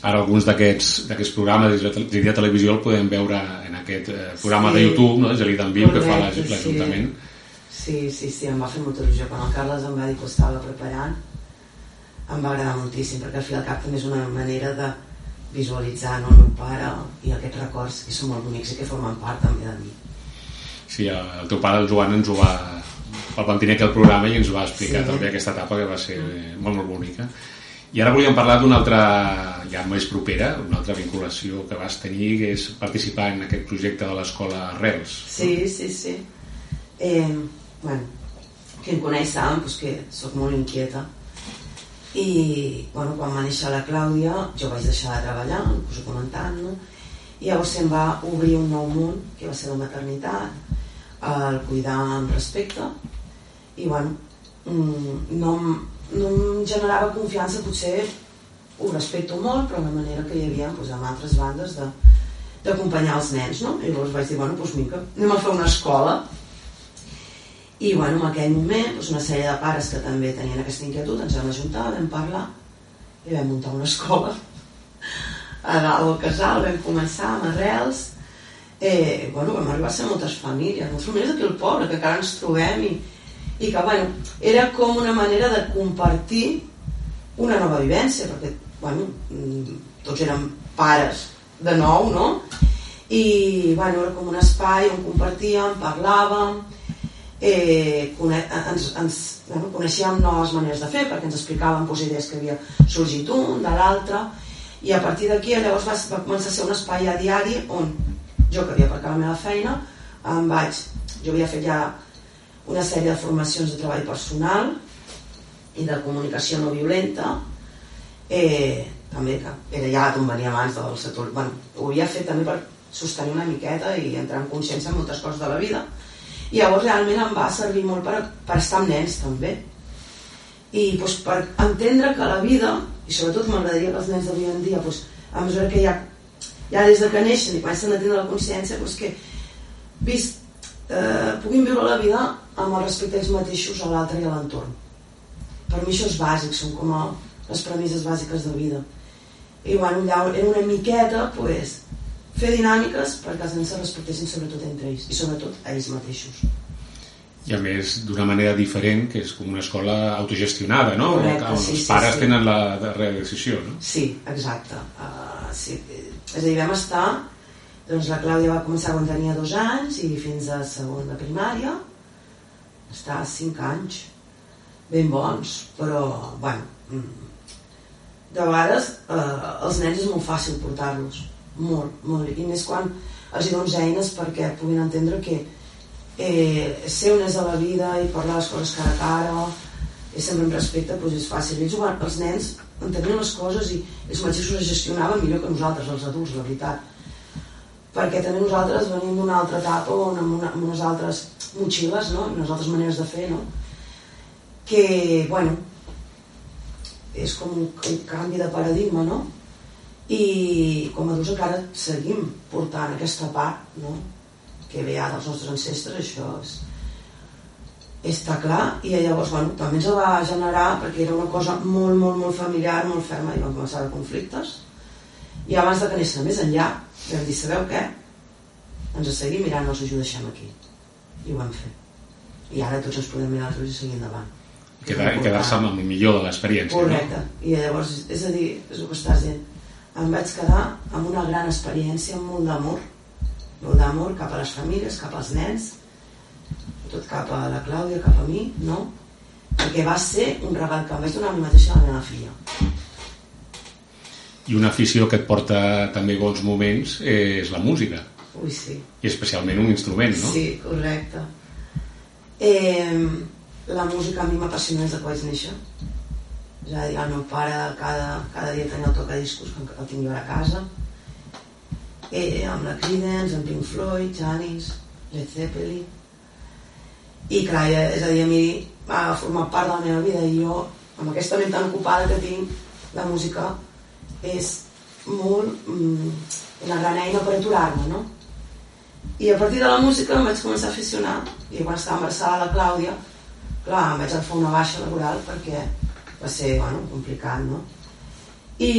Ara alguns d'aquests programes de televisió el podem veure en aquest eh, programa Sí. de YouTube, no? Gelida en viu, que fa l'Ajuntament. Sí, sí, sí, em va fer molta il·lusió. Quan el Carles em va dir que ho estava preparant, em va agradar moltíssim, perquè al fi al cap també és una manera de visualitzar no, el meu pare i aquests records que són molt bonics i que formen part també de mi. Sí, el teu pare, el Joan, ens ho va... El aquí al programa i ens va explicar Sí. també aquesta etapa que va ser molt, molt bonica. I ara volíem parlar d'una altra, ja més propera, una altra vinculació que vas tenir, que és participar en aquest projecte de l'escola Arrels. Sí, sí, sí. Eh, bueno, qui em coneix saben doncs, que sóc molt inquieta i bueno, quan va néixer la Clàudia jo vaig deixar de treballar, us ho comentant no? i llavors se'm va obrir un nou món que va ser la maternitat el cuidar amb respecte i bueno mm, no, no em generava confiança potser ho respecto molt però la manera que hi havia doncs, amb altres bandes de, d'acompanyar els nens, no? I llavors vaig dir, bueno, doncs vinga, anem a fer una escola. I, bueno, en aquell moment, doncs una sèrie de pares que també tenien aquesta inquietud, ens vam ajuntar, vam parlar i vam muntar una escola a dalt del casal, vam començar amb arrels, eh, bueno, vam arribar a ser moltes famílies, moltes famílies d'aquí al poble, que encara ens trobem i, i que, bueno, era com una manera de compartir una nova vivència, perquè, bueno, tots érem pares de nou, no? I, bueno, era com un espai on compartíem, parlàvem, eh, ens, ens bueno, coneixíem noves maneres de fer perquè ens explicaven doncs, idees que havia sorgit un, de l'altre i a partir d'aquí llavors va, va començar a ser un espai a diari on jo que havia aparcat la meva feina em vaig, jo havia fet ja una sèrie de formacions de treball personal i de comunicació no violenta eh, també que era ja d'on venia abans del sector bueno, ho havia fet també per sostenir una miqueta i entrar en consciència en moltes coses de la vida i llavors realment em va servir molt per, per estar amb nens també. I doncs, per entendre que la vida i sobretot m'agradaria que els nens d'avui en dia doncs, a mesura que ja, ja des de que neixen i comencen a tindre la consciència doncs, que vist, eh, puguin viure la vida amb el respecte ells mateixos a l'altre i a l'entorn. Per mi això és bàsic són com a les premisses bàsiques de vida. I bueno, allà era una miqueta pues, fer dinàmiques perquè els nens se respectessin sobretot entre ells i sobretot a ells mateixos i a més d'una manera diferent que és com una escola autogestionada no? Correcte, on sí, els sí, pares sí. tenen la darrera decisió no? Sí, exacte. Uh, sí. És a dir, vam estar... Doncs la Clàudia va començar quan tenia dos anys i fins a segon de primària està cinc anys ben bons, però bueno, mm, de vegades eh, els nens és molt fàcil portar-los molt, molt, i més quan els hi dones eines perquè puguin entendre que eh, ser on és a la vida i parlar les coses cara a cara i sempre amb respecte doncs és fàcil ells, els nens entenien les coses i ells mateixos les gestionaven millor que nosaltres, els adults, la veritat perquè també nosaltres venim d'una altra etapa on amb, una, amb unes altres motxilles no? i unes altres maneres de fer no? que, bueno és com un canvi de paradigma no? I com a adults encara seguim portant aquesta part no? que ve ja dels nostres ancestres això és, està clar i llavors bueno, també ens va generar perquè era una cosa molt, molt, molt familiar molt ferma i van començar conflictes i abans de que més enllà vam dir, sabeu què? ens seguim mirant, no us ho deixem aquí i ho vam fer i ara tots ens podem mirar els ulls i seguir endavant quedar-se amb el millor de l'experiència Correcte. I llavors, és a dir, és el que estàs dient. Em vaig quedar amb una gran experiència, amb molt d'amor. Molt d'amor cap a les famílies, cap als nens, tot cap a la Clàudia, cap a mi, no? Perquè va ser un regal que em vaig donar a mi mateixa a la meva filla. i una afició que et porta també bons moments eh, és la música Ui, sí. i especialment un instrument no? Sí, correcte. Eh, la música a mi m'apassiona des de que vaig néixer. És a dir, el meu pare cada, cada dia tenia el tocadiscos que el tinc jo a casa. Eh, amb la Creedence, amb Pink Floyd, Janis, Led Zeppelin. I clar, és a dir, a mi va formar part de la meva vida i jo, amb aquesta ment tan ocupada que tinc, la música és molt mm, una gran eina per aturar-me, no? I a partir de la música em vaig començar a aficionar i quan estava embarassada la Clàudia clar, em vaig agafar una baixa laboral perquè va ser, bueno, complicat, no? I,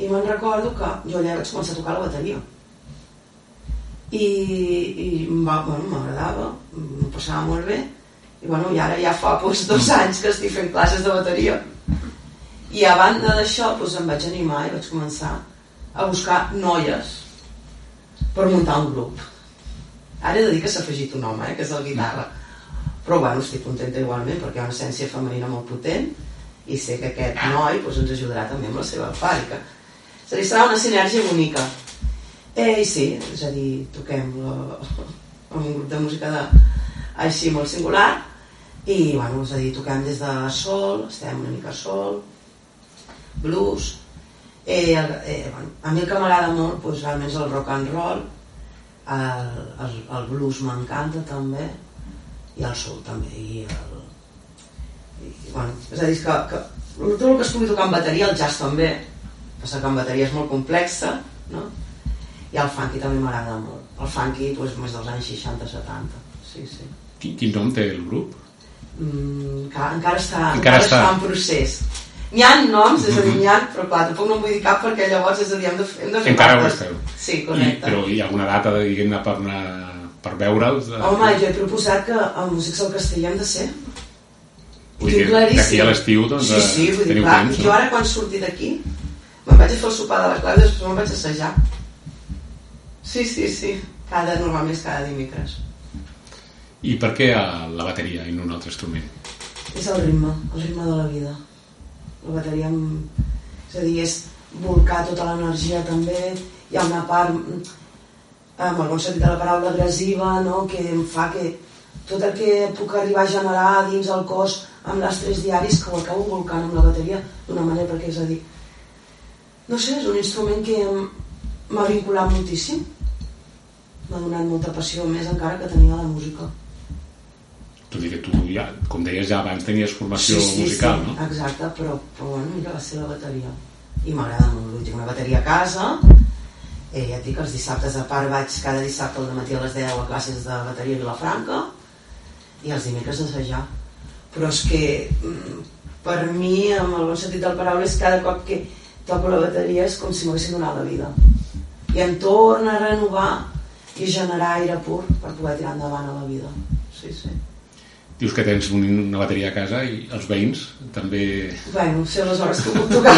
i me'n recordo que jo allà vaig començar a tocar la bateria. I, i em va, bueno, m'agradava m'ho passava molt bé. I, bueno, i ara ja fa doncs, dos anys que estic fent classes de bateria. I a banda d'això doncs, em vaig animar i vaig començar a buscar noies per muntar un grup. Ara he de dir que s'ha afegit un home, eh, que és el guitarra. Però bueno, estic contenta igualment perquè hi ha una essència femenina molt potent i sé que aquest noi doncs, ens ajudarà també amb la seva fàbrica. És a dir, serà una sinergia bonica. Eh, i sí, és a dir toquem la, amb un grup de música de, així molt singular i bueno, és a dir, toquem des de sol estem una mica sol blues eh, eh, bueno, a mi el que m'agrada molt doncs, realment és el rock and roll el, el, el blues m'encanta també i el soul també i el, i, bueno, és a dir que, que tot el que es pugui tocar en bateria el jazz també passa que en bateria és molt complexa no? i el funky també m'agrada molt el funky doncs, més dels anys 60-70 sí, sí Quin, quin nom té el grup? mm, encara, encara, està, Encara encara, està. està en procés n'hi ha noms, és a dir, n'hi ha però clar, tampoc no en vull dir cap perquè llavors és a dir, hem de, hem de fer Encara ho esteu. sí, I, correcte però hi ha alguna data, diguem-ne, per, anar, per veure'ls? Home, jo he proposat que a Músics al Castell hem de ser. Vull dir, d'aquí a l'estiu, doncs, Sí, sí, vull dir, clar, temps, no? jo ara quan surti d'aquí me'n vaig a fer el sopar de la clau i després me'n vaig a assajar. Sí, sí, sí. Cada, normalment és cada dimecres. I per què la bateria i no un altre instrument? És el ritme, el ritme de la vida. La bateria, amb... és a dir, és volcar tota l'energia també. Hi ha una part, amb el bon sentit de la paraula, agressiva, no? que em fa que tot el que puc arribar a generar dins el cos amb les tres diaris que ho acabo volcant amb la bateria d'una manera, perquè és a dir, no sé, és un instrument que m'ha vinculat moltíssim. M'ha donat molta passió, més encara que tenia la música. Tot i que tu, ja, com deies, ja abans tenies formació musical, sí, no? Exacte, però, però bueno, mira, va ser la bateria. I m'agrada molt, tinc una bateria a casa, eh, ja et dic, els dissabtes a part vaig cada dissabte al matí a les 10 a classes de bateria a Vilafranca i els dimecres a assajar. Però és que mm, per mi, amb el bon sentit del paraula, és cada cop que toco la bateria és com si m'haguessin donat la vida. I em torna a renovar i generar aire pur per poder tirar endavant a la vida. Sí, sí. Dius que tens un, una bateria a casa i els veïns també... Bueno, sé les hores que puc tocar.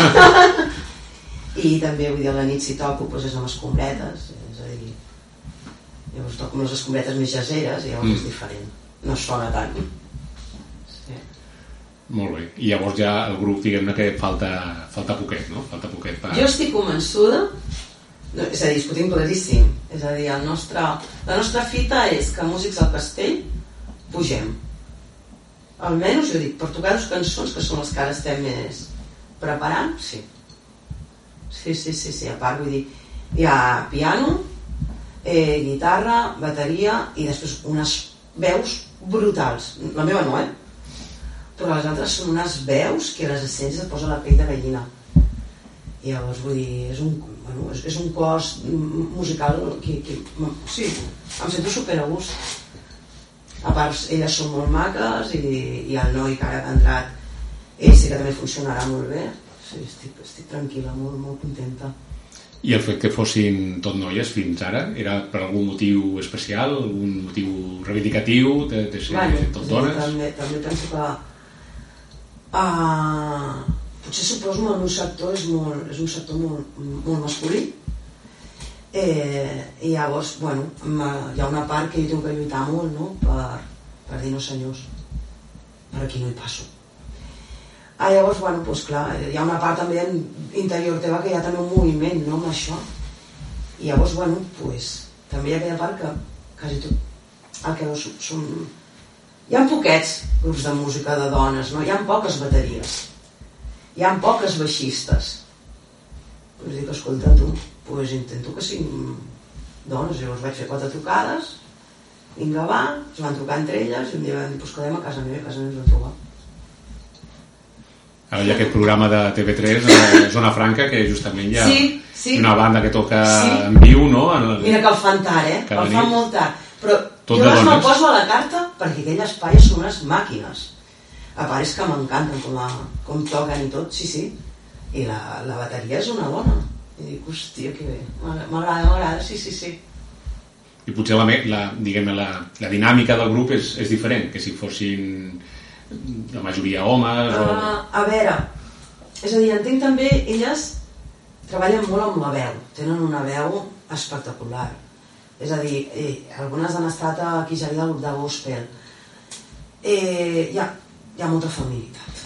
I també, vull dir, a la nit si toco, doncs és amb escombretes, és a dir, llavors toco amb les escombretes més jaseres i llavors mm. és diferent, no sona tant. Sí. Molt bé. I llavors ja el grup, diguem-ne que falta, falta poquet, no? Falta poquet per... Jo estic convençuda, no, és a dir, discutim claríssim, és a dir, el nostre, la nostra fita és que músics al castell pugem. Almenys, jo dic, per tocar dues cançons que són les que ara estem més preparant, sí. Sí, sí, sí, sí, a part vull dir, hi ha piano, eh, guitarra, bateria i després unes veus brutals. La meva no, eh? Però les altres són unes veus que les essències et posa la pell de gallina. I llavors, vull dir, és un, bueno, és, és un cos musical que, que sí, em sento super a gust. A part, elles són molt maques i, i el noi que ara ha entrat, ell sí que també funcionarà molt bé. Sí, estic, estic tranquil·la, molt, molt contenta. I el fet que fossin tot noies fins ara era per algun motiu especial, algun motiu reivindicatiu de, de ser Bueno, tot dones? També, també penso que uh, potser suposo que el meu sector és, molt, és un sector molt, molt masculí eh, i llavors bueno, hi ha una part que jo tinc que lluitar molt no? per, per dir no senyors per aquí no hi passo ah, llavors bueno, doncs clar hi ha una part també interior teva que hi ha també un moviment no, amb això i llavors bueno, doncs, també hi ha aquella part que quasi tot el que s- són hi ha poquets grups de música de dones, no? Hi ha poques bateries. Hi ha poques baixistes. Doncs dic, escolta, tu, pues intento que siguin dones. Llavors vaig fer quatre trucades, vinga, va, es van trucar entre elles i un dia vam dir, pues quedem a casa meva, a casa meva ens vam trobar. Ara hi ha aquest programa de TV3, eh, Zona Franca, que justament hi ha Sí, sí. una banda que toca Sí. en viu, no? En el... Mira que el fan tard, eh? Cada el fan nit. molt tard. Però Tot jo les me'l poso a la carta perquè aquell espai són unes màquines. A part és que m'encanten com, a, com toquen i tot, sí, sí. I la, la bateria és una dona. I dic, hòstia, que bé. M'agrada, m'agrada, sí, sí, sí. I potser la, la, diguem la, la dinàmica del grup és, és diferent que si fossin la majoria homes o... Uh, a veure, és a dir, entenc també, elles treballen molt amb la veu, tenen una veu espectacular. És a dir, eh, algunes han estat aquí a Gelida al grup de gospel. Eh, hi, ha, hi ha molta feminitat.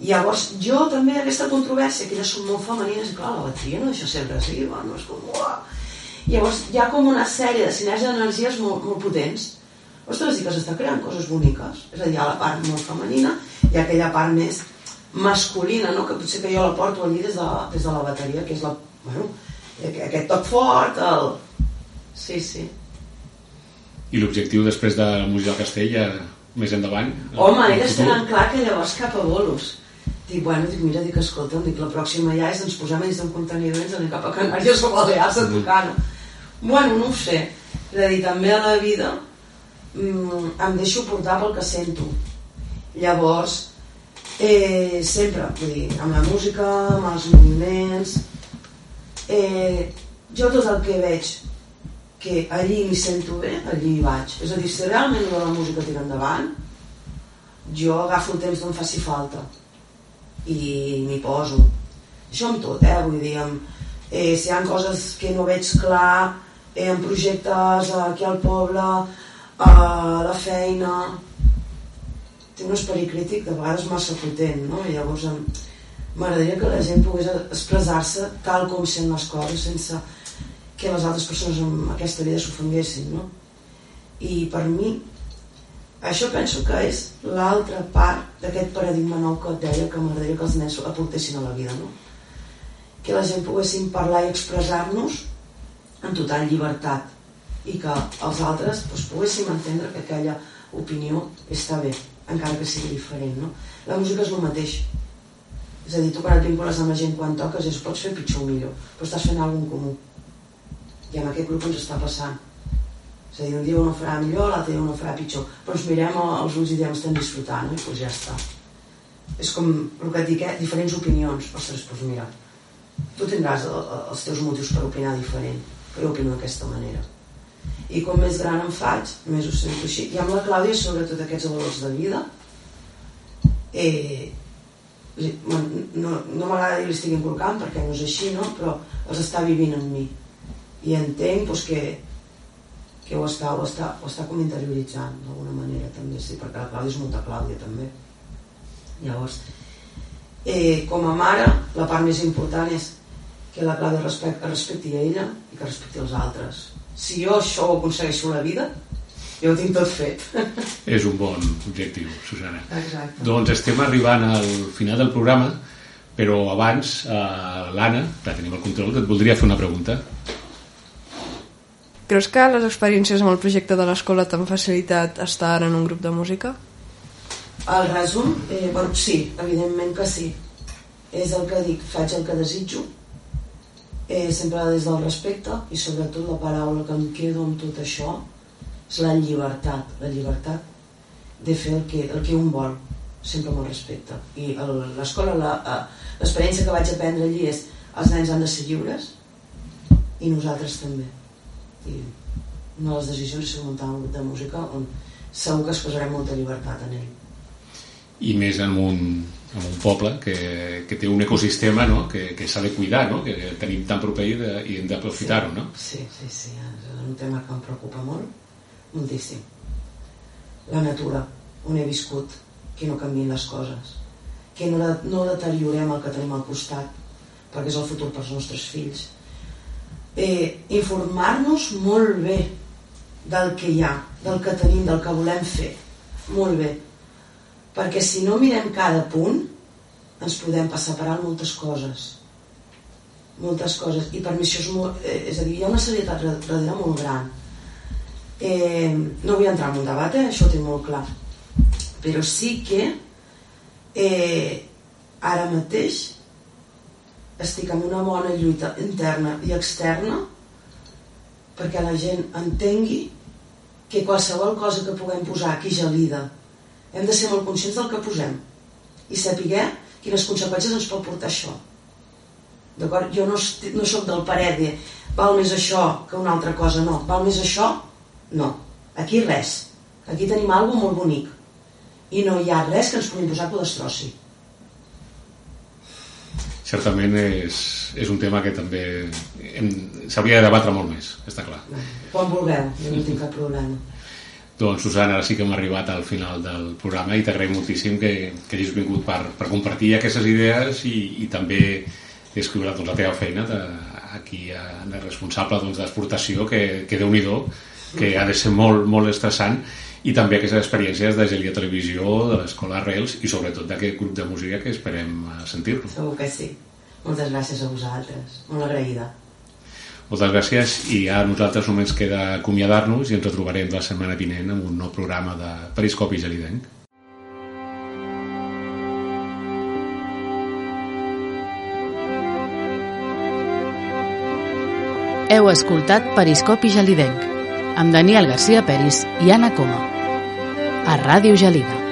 I llavors, jo també aquesta controvèrsia, que elles són molt femenines, i clar, la bateria no deixa ser agressiva, no és com... Uah! Llavors, hi ha com una sèrie de sinergies d'energies molt, molt potents. Ostres, i que s'està creant coses boniques. És a dir, hi ha la part molt femenina i aquella part més masculina, no? que potser que jo la porto allí des de, des de la bateria, que és la, bueno, aquest toc fort, el... Sí, sí. I l'objectiu després de la música del castell ja més endavant? Home, en el elles tenen clar que llavors cap a bolos. dic, bueno, dic, mira, dic, escolta'm, dic, la pròxima ja és, ens posem ells d'un contenidor i ens anem cap a Canàries o Balears a tocar, no? Bueno, no ho sé. És a dir, també a la vida mm, em deixo portar pel que sento. Llavors, eh, sempre, vull dir, amb la música, amb els moviments, eh, jo tot el que veig que allí m'hi sento bé, allí hi vaig. És a dir, si realment la música tira endavant, jo agafo el temps em faci falta i m'hi poso. Això amb tot, eh? Vull dir, amb, eh, si hi ha coses que no veig clar, eh, en projectes aquí al poble, a la feina... Té un esperit crític de vegades massa potent, no? I llavors m'agradaria que la gent pogués expressar-se tal com sent les coses, sense que les altres persones en aquesta vida s'ofenguessin, no? I per mi, això penso que és l'altra part d'aquest paradigma nou que et deia que m'agradaria que els nens aportessin a la vida, no? Que la gent poguéssim parlar i expressar-nos en total llibertat i que els altres doncs, poguéssim entendre que aquella opinió està bé, encara que sigui diferent, no? La música és el mateix. És a dir, tu quan et vincules amb la gent quan toques és pots fer pitjor o millor, però estàs fent alguna comú. I amb aquest grup ens està passant. És a dir, un dia un ho farà millor, l'altre dia un ho farà pitjor, però ens mirem als ulls i diem estem disfrutant, no? i doncs ja està. És com el que et dic, eh? diferents opinions. Ostres, doncs mira, tu tindràs el- el- els teus motius per opinar diferent, però jo opino d'aquesta manera. I com més gran em faig, més ho sento així. I amb la Clàudia, sobretot aquests valors de vida, eh, no, no m'agrada dir li estic inculcant perquè no és així, no? però els està vivint en mi i entenc doncs, que, que ho, està, ho, està, ho està com interioritzant d'alguna manera també, sí, perquè la Clàudia és molta Clàudia també llavors eh, com a mare la part més important és que la Clàudia respect, respecti a ella i que respecti els altres si jo això ho aconsegueixo a la vida jo ho tinc tot fet És un bon objectiu, Susana. exacte Doncs estem arribant al final del programa, però abans, eh, l'Anna, que tenim el control, et voldria fer una pregunta. Creus que les experiències amb el projecte de l'escola t'han facilitat estar ara en un grup de música? El resum, eh, bueno, sí, evidentment que sí. És el que dic, faig el que desitjo, eh, sempre des del respecte i sobretot la paraula que em quedo amb tot això és la llibertat, la llibertat de fer el que, el que un vol, sempre amb el respecte. I l'escola, la- eh, l'experiència que vaig aprendre allí és els nens han de ser lliures i nosaltres també. I una de les decisions és muntar un grup de música on segur que es posarem molta llibertat en ell. I més en un, en un poble que, que té un ecosistema no? que, que s'ha de cuidar, no? que tenim tan proper i, de, i hem d'aprofitar-ho. No? Sí, sí, sí, és un tema que em preocupa molt, moltíssim. La natura, on he viscut, que no canvien les coses, que no, de- no deteriorem el que tenim al costat, perquè és el futur pels nostres fills. Eh, Informar-nos molt bé del que hi ha, del que tenim, del que volem fer, molt bé. Perquè si no mirem cada punt, ens podem passar per alt moltes coses. Moltes coses. I per mi això és molt, eh, és a dir, hi ha una serietat darrere molt gran. Eh, no vull entrar en un debat eh, això ho tinc molt clar. Però sí que eh, ara mateix estic en una bona lluita interna i externa perquè la gent entengui que qualsevol cosa que puguem posar aquí gelida hem de ser molt conscients del que posem i saber quines conseqüències ens pot portar això D'acord? Jo no, no sóc del parer de val més això que una altra cosa, no. Val més això? No. Aquí res. Aquí tenim alguna molt bonic. I no hi ha res que ens pugui posar que ho destrossi. Certament és, és un tema que també s'hauria de debatre molt més, està clar. Quan vulgueu, jo no tinc cap problema. Doncs Susana, ara sí que hem arribat al final del programa i t'agraïm moltíssim que, que hagis vingut per, per compartir aquestes idees i, i també descriure doncs, la teva feina de, aquí en el responsable doncs, d'exportació que, que déu nhi que ha de ser molt, molt estressant i també aquestes experiències de Gelia Televisió, de l'Escola Arrels i sobretot d'aquest grup de música que esperem sentir-lo. Segur que sí. Moltes gràcies a vosaltres. Molt agraïda. Moltes gràcies i a nosaltres només queda acomiadar-nos i ens retrobarem la setmana vinent amb un nou programa de Periscopi Gelidenc. Heu escoltat Periscopi Gelidenc amb Daniel Garcia Peris i Anna Coma a Ràdio Gelida.